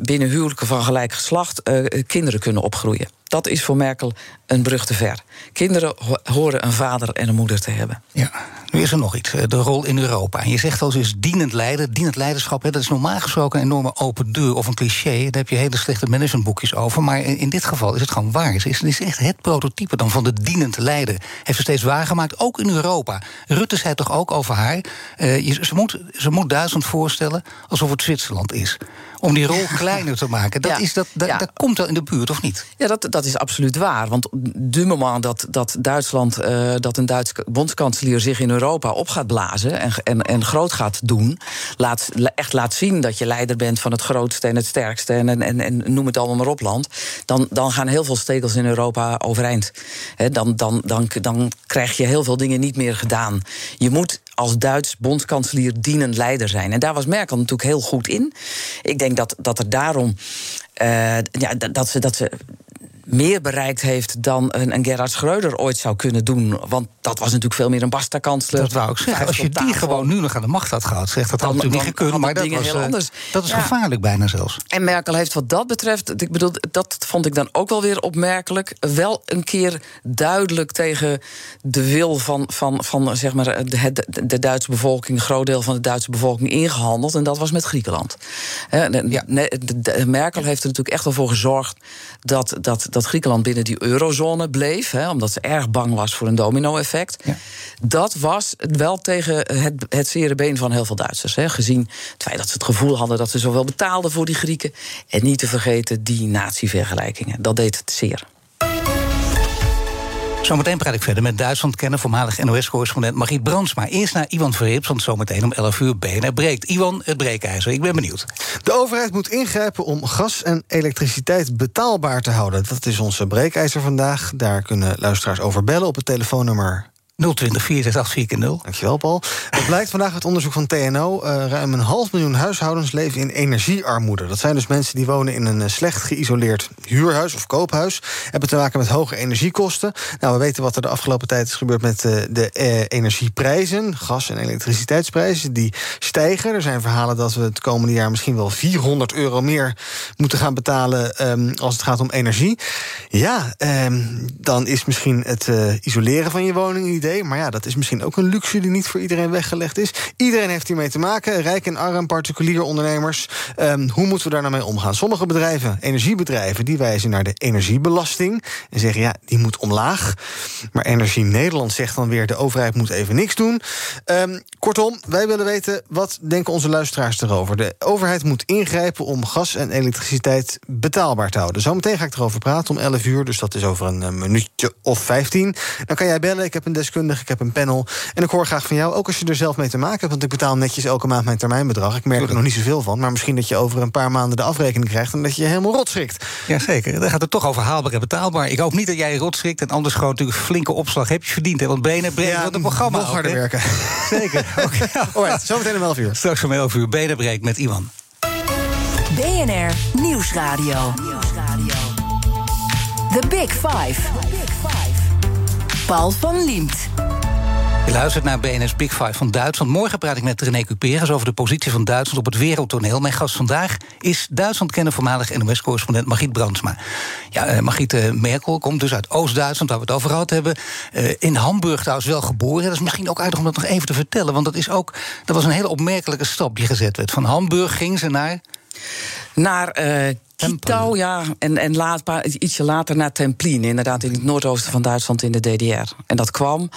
binnen huwelijken van gelijk geslacht eh, kinderen kunnen opgroeien. Dat is voor Merkel een brug te ver. Kinderen horen een vader en een moeder te hebben. Ja, nu is er nog iets. De rol in Europa. Je zegt al eens dienend leiden. Dienend leiderschap, hè, dat is normaal gesproken een enorme open deur of een cliché. Daar heb je hele slechte managementboekjes over. Maar in dit geval is het gewoon waar. Het is, het is echt het prototype dan van de dienend leider. Heeft ze steeds waargemaakt, ook in Europa. Rutte zei toch ook over haar. Uh, je, ze, moet, ze moet Duitsland voorstellen alsof het Zwitserland is om die rol <laughs> kleiner te maken. Dat, ja. is, dat, dat, ja. dat komt wel in de buurt, of niet? Ja, dat, dat is absoluut waar. Want du moment dat, dat Duitsland, uh, dat een Duits bondskanselier zich in Europa op gaat blazen en, en, en groot gaat doen, laat, echt laat zien dat je leider bent van het grootste en het sterkste en, en, en, noem het allemaal maar op land, dan, dan gaan heel veel stekels in Europa overeind. Dan, dan, dan, dan krijg je heel veel dingen niet meer gedaan. Je moet als Duits bondskanselier dienend leider zijn. En daar was Merkel natuurlijk heel goed in. Ik denk dat, dat er daarom. Uh, ja, dat, ze, dat ze meer bereikt heeft dan een, een Gerhard Schreuder ooit zou kunnen doen. Want dat was natuurlijk veel meer een basta-kansler. Dat wou ik zeggen. Als je die gewoon nu nog aan de macht had gehad, zegt dat had natuurlijk niet gekund. Maar dat, was, heel anders. dat is ja. gevaarlijk bijna zelfs. En Merkel heeft wat dat betreft, ik bedoel, dat vond ik dan ook wel weer opmerkelijk. Wel een keer duidelijk tegen de wil van, van, van zeg maar, de, de, de Duitse bevolking, een groot deel van de Duitse bevolking ingehandeld. En dat was met Griekenland. Ja. Merkel heeft er natuurlijk echt wel voor gezorgd dat. dat dat Griekenland binnen die eurozone bleef, hè, omdat ze erg bang was voor een domino-effect. Ja. Dat was wel tegen het, het zere been van heel veel Duitsers. Hè, gezien het feit dat ze het gevoel hadden dat ze zoveel betaalden voor die Grieken. En niet te vergeten die natievergelijkingen. Dat deed het zeer. Zometeen praat ik verder met Duitsland-kenner, voormalig NOS-correspondent Margriet Brandsma. Eerst naar Iwan Verrips, want zometeen om 11 uur BNR breekt. Iwan, het breekijzer, ik ben benieuwd. De overheid moet ingrijpen om gas en elektriciteit betaalbaar te houden. Dat is onze breekijzer vandaag. Daar kunnen luisteraars over bellen op het telefoonnummer 020 468 0 Dankjewel, Paul. Dat blijkt vandaag uit onderzoek van TNO. Uh, ruim een half miljoen huishoudens leven in energiearmoede. Dat zijn dus mensen die wonen in een slecht geïsoleerd huurhuis of koophuis. Hebben te maken met hoge energiekosten. Nou, we weten wat er de afgelopen tijd is gebeurd met uh, de uh, energieprijzen. Gas- en elektriciteitsprijzen, die stijgen. Er zijn verhalen dat we het komende jaar misschien wel 400 euro meer moeten gaan betalen um, als het gaat om energie. Ja, um, dan is misschien het isoleren van je woning Maar ja, dat is misschien ook een luxe die niet voor iedereen weggelegd is. Iedereen heeft hiermee te maken. Rijk en arm, particulier ondernemers. Ehm, hoe moeten we daar nou mee omgaan? Sommige bedrijven, energiebedrijven, die wijzen naar de energiebelasting. En zeggen ja, die moet omlaag. Maar Energie Nederland zegt dan weer... de overheid moet even niks doen. Um, kortom, wij willen weten, wat denken onze luisteraars erover? De overheid moet ingrijpen om gas en elektriciteit betaalbaar te houden. Zometeen ga ik erover praten om 11 uur, dus dat is over een eh, minuutje of 15. Dan kan jij bellen, ik heb een deskundige, ik heb een panel. En ik hoor graag van jou, ook als je er zelf mee te maken hebt... want ik betaal netjes elke maand mijn termijnbedrag. Ik merk er nog niet zoveel van, maar misschien dat je over een paar maanden... de afrekening krijgt en dat je helemaal rot schrikt. Jazeker, dan gaat het toch over haalbaar en betaalbaar. Ik hoop niet dat jij rot schrikt en anders gewoon natuurlijk flinke opslag heb je verdiend. Hè? Want benen breken ja, het programma nog harder werken. <laughs> Zeker. Okay. <laughs> Alright, zometeen om 11 uur. Straks om 11 uur, benenbreek met Iwan. BNR Nieuwsradio. The Big Five. Paul van Liemt. Je luistert naar BNS Big Five van Duitsland. Morgen praat ik met René Cuperes over de positie van Duitsland op het wereldtoneel. Mijn gast vandaag is Duitsland kennen voormalig NOS-correspondent Margriet Brandsma. Ja, uh, Margriet uh, Merkel komt dus uit Oost-Duitsland, waar we het over gehad hebben. Uh, in Hamburg trouwens wel geboren. Dat is misschien ook aardig om dat nog even te vertellen. Want dat is ook, dat was een hele opmerkelijke stap die gezet werd. Van Hamburg ging ze naar naar uh, Kitau, ja, en, en laat, ietsje later naar Templin, inderdaad in het noordoosten van Duitsland in de DDR. En dat kwam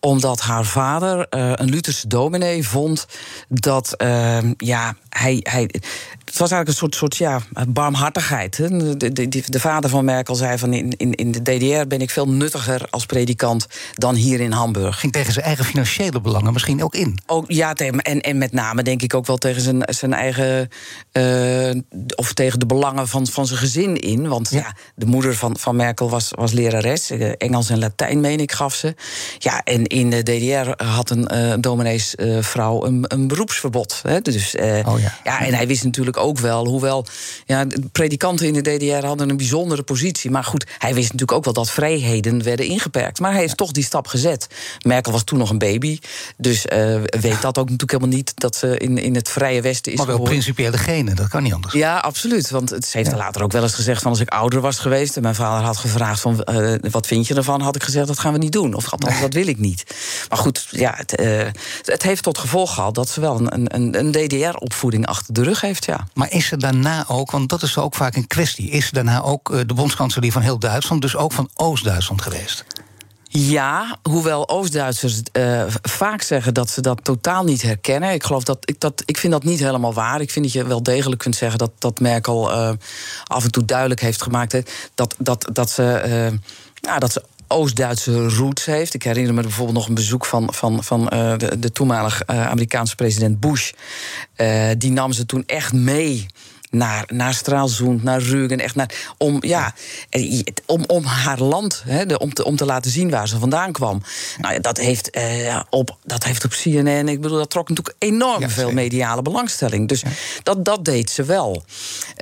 omdat haar vader, uh, een Lutherse dominee, vond dat uh, ja, hij, hij, het was eigenlijk een soort, soort ja, barmhartigheid. Hè. De, de, de, vader van Merkel zei van in, in, in de DDR ben ik veel nuttiger als predikant dan hier in Hamburg. Ging tegen zijn eigen financiële belangen misschien ook in? Ook, ja, en, en met name denk ik ook wel tegen zijn, zijn eigen. Uh, of tegen de belangen van, van zijn gezin in. Want ja. ja de moeder van, van Merkel was, was lerares. Eh, Engels en Latijn, meen ik, gaf ze. Ja, en in de DDR had een uh, domineesvrouw een, een beroepsverbod. Hè. Dus, oh ja. ja, en hij wist natuurlijk ook wel, hoewel ja, de predikanten in de DDR hadden een bijzondere positie. Maar goed, hij wist natuurlijk ook wel dat vrijheden werden ingeperkt. Maar hij heeft toch die stap gezet. Merkel was toen nog een baby. Dus uh, weet dat ook natuurlijk helemaal niet dat ze in, in het vrije Westen is. Maar wel geboren. principiële genen, dat kan niet anders. Ja, absoluut. Want het, ze heeft ja. later ook wel eens gezegd van als ik ouder was geweest en mijn vader had gevraagd van uh, wat vind je ervan, had ik gezegd dat gaan we niet doen. Of althans, dat wil ik niet. Maar goed, ja, het, uh, het heeft tot gevolg gehad dat ze wel een, een, een DDR-opvoeding achter de rug heeft. Ja. Maar is er daarna ook, want dat is ook vaak een kwestie, is er daarna ook uh, de bondskanselier van heel Duitsland, dus ook van Oost-Duitsland geweest? Ja, hoewel Oost-Duitsers uh, vaak zeggen dat ze dat totaal niet herkennen. Ik geloof dat ik dat ik vind dat niet helemaal waar. Ik vind dat je wel degelijk kunt zeggen dat, dat Merkel uh, af en toe duidelijk heeft gemaakt dat, dat, dat ze. Ja, dat ze Oost-Duitse roots heeft. Ik herinner me bijvoorbeeld nog een bezoek van, van, van uh, de, de uh, Amerikaanse president Bush. Uh, die nam ze toen echt mee naar, naar Straalzoend, naar Rügen. Echt naar, om, ja, om, om haar land, hè, de, om, te, om te laten zien waar ze vandaan kwam. Nou ja, dat heeft, eh, op, dat heeft op CNN, ik bedoel, dat trok natuurlijk enorm ja, veel mediale belangstelling. Dus ja. dat, dat deed ze wel.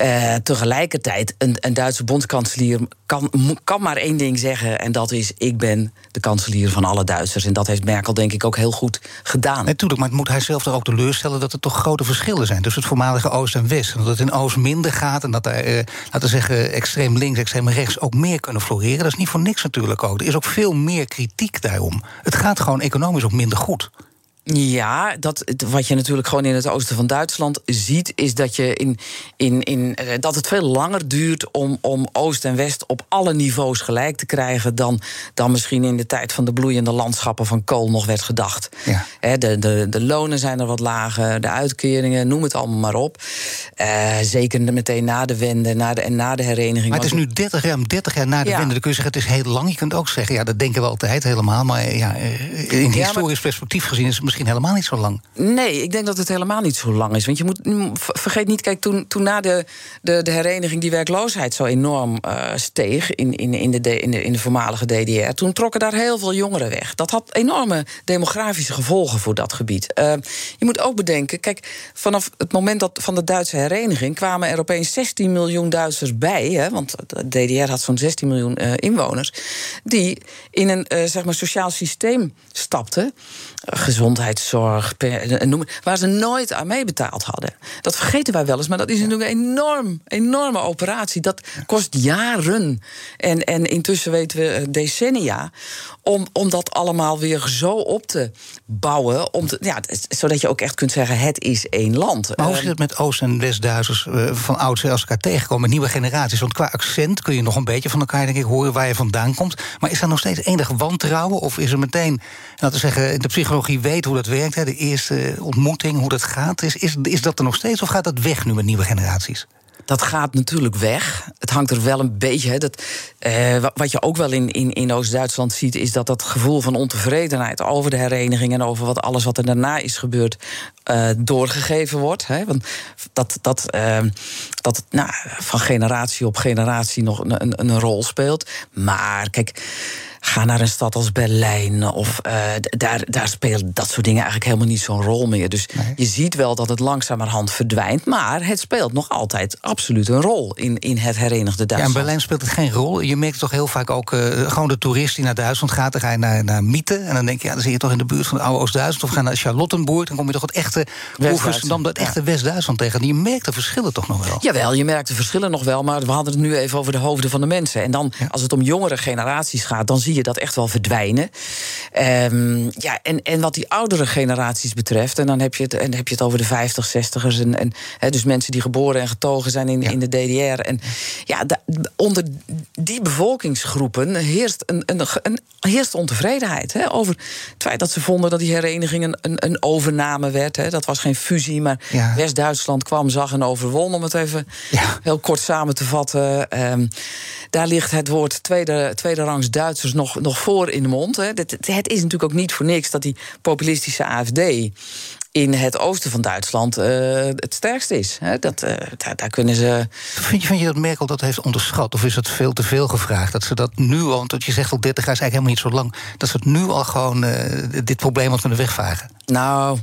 Uh, tegelijkertijd, een, een Duitse bondskanselier kan, kan maar één ding zeggen. En dat is: ik ben de kanselier van alle Duitsers. En dat heeft Merkel, denk ik, ook heel goed gedaan. Natuurlijk, maar moet hij zelf er ook teleurstellen dat er toch grote verschillen zijn tussen het voormalige Oost en West. En dat het in Oost minder gaat en dat er, eh, laten zeggen, extreem links, extreem rechts ook meer kunnen floreren. Dat is niet voor niks natuurlijk ook. Er is ook veel meer kritiek daarom. Het gaat gewoon economisch ook minder goed. Ja, dat, wat je natuurlijk gewoon in het oosten van Duitsland ziet, is dat, je in, in, in, dat het veel langer duurt om, om Oost en West op alle niveaus gelijk te krijgen dan, dan misschien in de tijd van de bloeiende landschappen van Kool nog werd gedacht. Ja. de, de, de lonen zijn er wat lager, de uitkeringen, noem het allemaal maar op. Uh, zeker meteen na de wende na de, en na de hereniging. Maar het is nu 30 jaar, 30 jaar na de ja. wende. Dan kun je zeggen, het is heel lang. Je kunt ook zeggen, ja, dat denken we altijd helemaal. Maar ja, in historisch maar... perspectief gezien is het misschien helemaal niet zo lang. Nee, ik denk dat het helemaal niet zo lang is. Want je moet, vergeet niet, kijk, toen, toen na de, de, de hereniging die werkloosheid zo enorm uh, steeg in, in, in, de, in, de, in de voormalige DDR, toen trokken daar heel veel jongeren weg. Dat had enorme demografische gevolgen voor dat gebied. Uh, je moet ook bedenken, kijk, vanaf het moment dat, van de Duitse hereniging kwamen er opeens 16 miljoen Duitsers bij, hè, want de DDR had zo'n 16 miljoen uh, inwoners, die in een zeg maar sociaal systeem stapten. gezondheid gezondheidszorg, per, noem, waar ze nooit aan meebetaald hadden. Dat vergeten wij wel eens, maar dat is natuurlijk een enorm, enorme operatie. Dat kost jaren. En, en intussen weten we decennia om, om dat allemaal weer zo op te bouwen. Om te, ja, zodat je ook echt kunt zeggen: het is één land. Maar hoe zit het met Oost- en West-Duitsers uh, van oudsher als elkaar tegenkomen, nieuwe generaties? Want qua accent kun je nog een beetje van elkaar denk ik, horen waar je vandaan komt. Maar is er nog steeds enig wantrouwen? Of is er meteen, laten we zeggen, de psychologie weet hoe dat werkt, hè, de eerste ontmoeting, hoe dat gaat? Is, is, is dat er nog steeds of gaat dat weg nu met nieuwe generaties? dat gaat natuurlijk weg. Het hangt er wel een beetje. Hè, dat, eh, wat je ook wel in, in, in Oost-Duitsland ziet, is dat dat gevoel van ontevredenheid over de hereniging en over wat, alles wat er daarna is gebeurd, uh, doorgegeven wordt. Hè, want dat, dat, uh, dat nou, van generatie op generatie nog een, een, een rol speelt. Maar kijk Ga naar een stad als Berlijn. Of uh, daar, daar spelen dat soort dingen eigenlijk helemaal niet zo'n rol meer. Dus je ziet wel dat het langzamerhand verdwijnt. Maar het speelt nog altijd absoluut een rol in, in het herenigde Duitsland. Ja, in Berlijn speelt het geen rol. Je merkt toch heel vaak ook uh, gewoon de toerist die naar Duitsland gaat. Dan ga je naar, naar Mieten. En dan denk je, ja, dan zit je toch in de buurt van oude Oost-Duitsland. Of ga naar Charlottenburg. Dan kom je toch het echte Oeversdam, dat echte West-Duitsland tegen. En je merkt de verschillen toch nog wel. Jawel, je merkt de verschillen nog wel. Maar we hadden het nu even over de hoofden van de mensen. En dan, als het om jongere generaties gaat, dan zie je dat echt wel verdwijnen. Um, ja, en, en wat die oudere generaties betreft, en dan heb je het, en heb je het over de 50, 60ers. En, en he, dus mensen die geboren en getogen zijn in, in de DDR. En ja, onder die bevolkingsgroepen heerst, een, een, een heerst ontevredenheid. He, over het feit dat ze vonden dat die hereniging een, een, een overname werd. He. Dat was geen fusie, maar ja. West-Duitsland kwam, zag en overwon. Om het even ja. heel kort samen te vatten. Um, daar ligt het woord tweede, tweede rangs Duitsers nog, nog voor in de mond. Hè. Het, het is natuurlijk ook niet voor niks dat die populistische AFD in het oosten van Duitsland uh, het sterkst is. Hè. Dat, uh, daar, daar, kunnen ze. Vind je, vind je dat Merkel dat heeft onderschat? Of is het veel te veel gevraagd? Dat ze dat nu al, want je zegt al 30 jaar is eigenlijk helemaal niet zo lang, dat ze het nu al gewoon uh, dit probleem had kunnen wegvagen? Nou.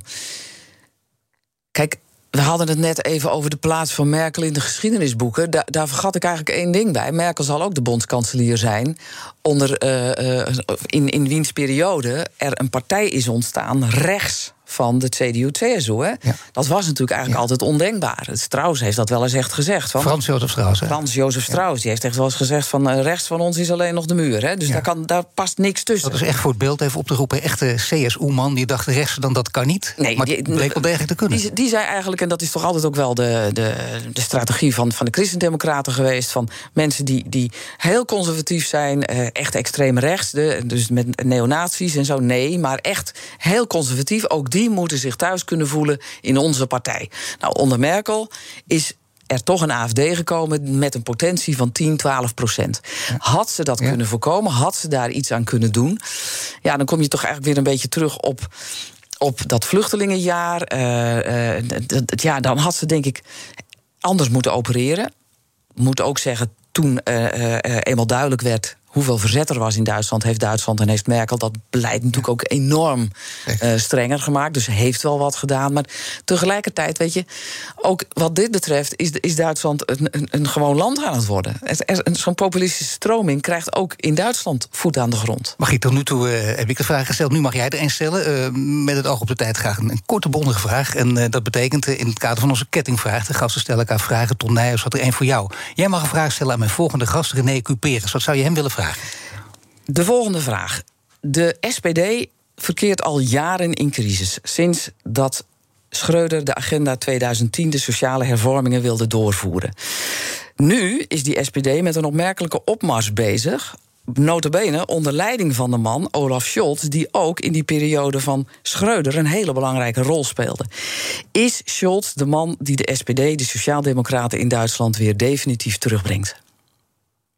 Kijk, we hadden het net even over de plaats van Merkel in de geschiedenisboeken. Da daar vergat ik eigenlijk één ding bij. Merkel zal ook de bondskanselier zijn. Onder, uh, uh, in, in wiens periode er een partij is ontstaan, rechts van de CDU-CSU. Ja. Dat was natuurlijk eigenlijk altijd ondenkbaar. Strauss heeft dat wel eens echt gezegd. Van, Frans Jozef Strauss. Hè? Frans Jozef Strauss, die heeft echt wel eens gezegd... van uh, rechts van ons is alleen nog de muur. Hè? Dus daar, kan, daar past niks tussen. Dat is echt voor het beeld even op te roepen. Echte CSU-man die dacht rechts dan dat kan niet. Nee, maar die, bleek wel degelijk te kunnen. Die, die zei eigenlijk, en dat is toch altijd ook wel de, de, de strategie van, van de christendemocraten geweest... van mensen die, die heel conservatief zijn, uh, echt extreem rechts... De, dus met neonazies en zo, nee, maar echt heel conservatief. Ook die moeten zich thuis kunnen voelen in onze partij. Nou, onder Merkel is er toch een AFD gekomen met een potentie van 10, 12 procent. Had ze dat ja. kunnen voorkomen, had ze daar iets aan kunnen doen... ja, dan kom je toch eigenlijk weer een beetje terug op op dat vluchtelingenjaar. Uh, uh, ja, dan had ze denk ik anders moeten opereren. Moet ook zeggen, toen uh, eenmaal duidelijk werd hoeveel verzet er was in Duitsland, heeft Duitsland en heeft Merkel dat beleid natuurlijk ook enorm uh, strenger gemaakt. Dus heeft wel wat gedaan. Maar tegelijkertijd, weet je, ook wat dit betreft, is, is Duitsland een, een, een gewoon land aan het worden. Zo'n populistische stroming krijgt ook in Duitsland voet aan de grond. Mag ik tot nu toe uh, heb ik de vraag gesteld. Nu mag jij er een stellen. Uh, met het oog op de tijd graag een, een korte, bondige vraag. En dat betekent in het kader van onze kettingvraag. De gasten stellen elkaar vragen. Ton Nijers had er één voor jou. Jij mag een vraag stellen aan mijn volgende gast, René Cuperus. Wat zou je hem willen vragen? De volgende vraag. De SPD verkeert al jaren in crisis. Sinds dat Schreuder de agenda 2010, de sociale hervormingen, wilde doorvoeren. Nu is die SPD met een opmerkelijke opmars bezig. Notabene onder leiding van de man Olaf Scholz, die ook in die periode van Schreuder een hele belangrijke rol speelde. Is Scholz de man die de SPD, de Sociaaldemocraten in Duitsland, weer definitief terugbrengt?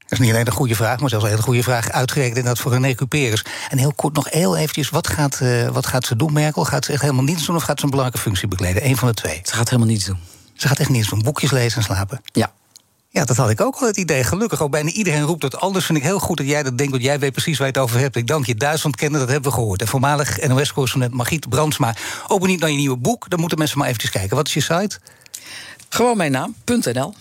Dat is niet alleen een goede vraag, maar zelfs een hele goede vraag. Uitgerekend inderdaad voor René Cuperus. En heel kort nog heel eventjes, wat gaat, uh, wat gaat ze doen, Merkel? Gaat ze echt helemaal niets doen of gaat ze een belangrijke functie bekleden? Eén van de twee. Ze gaat helemaal niets doen. Ze gaat echt niets doen. Boekjes lezen en slapen. Ja. Ja, dat had ik ook al het idee. Gelukkig ook bijna iedereen roept dat anders. Vind ik heel goed dat jij dat denkt, want jij weet precies waar je het over hebt. Ik dank je. Duitsland kennen, dat hebben we gehoord. En voormalig NOS-correspondent Margriet Brandsma. Ook benieuwd naar je nieuwe boek. Dan moeten mensen maar eventjes kijken. Wat is je site? Gewoon mijn naam.nl.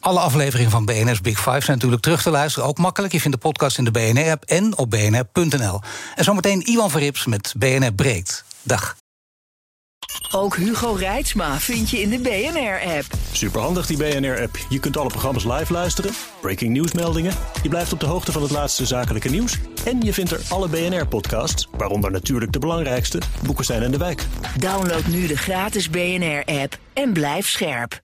Alle afleveringen van BNR's Big Five zijn natuurlijk terug te luisteren. Ook makkelijk. Je vindt de podcast in de BNR-app en op bnr.nl. En zometeen Iwan Verrips met BNR Breed. Dag. Ook Hugo Reitsma vind je in de BNR-app. Superhandig die BNR-app. Je kunt alle programma's live luisteren, breaking nieuwsmeldingen. Je blijft op de hoogte van het laatste zakelijke nieuws. En je vindt er alle BNR-podcasts, waaronder natuurlijk de belangrijkste, Boeken zijn in de wijk. Download nu de gratis BNR-app en blijf scherp.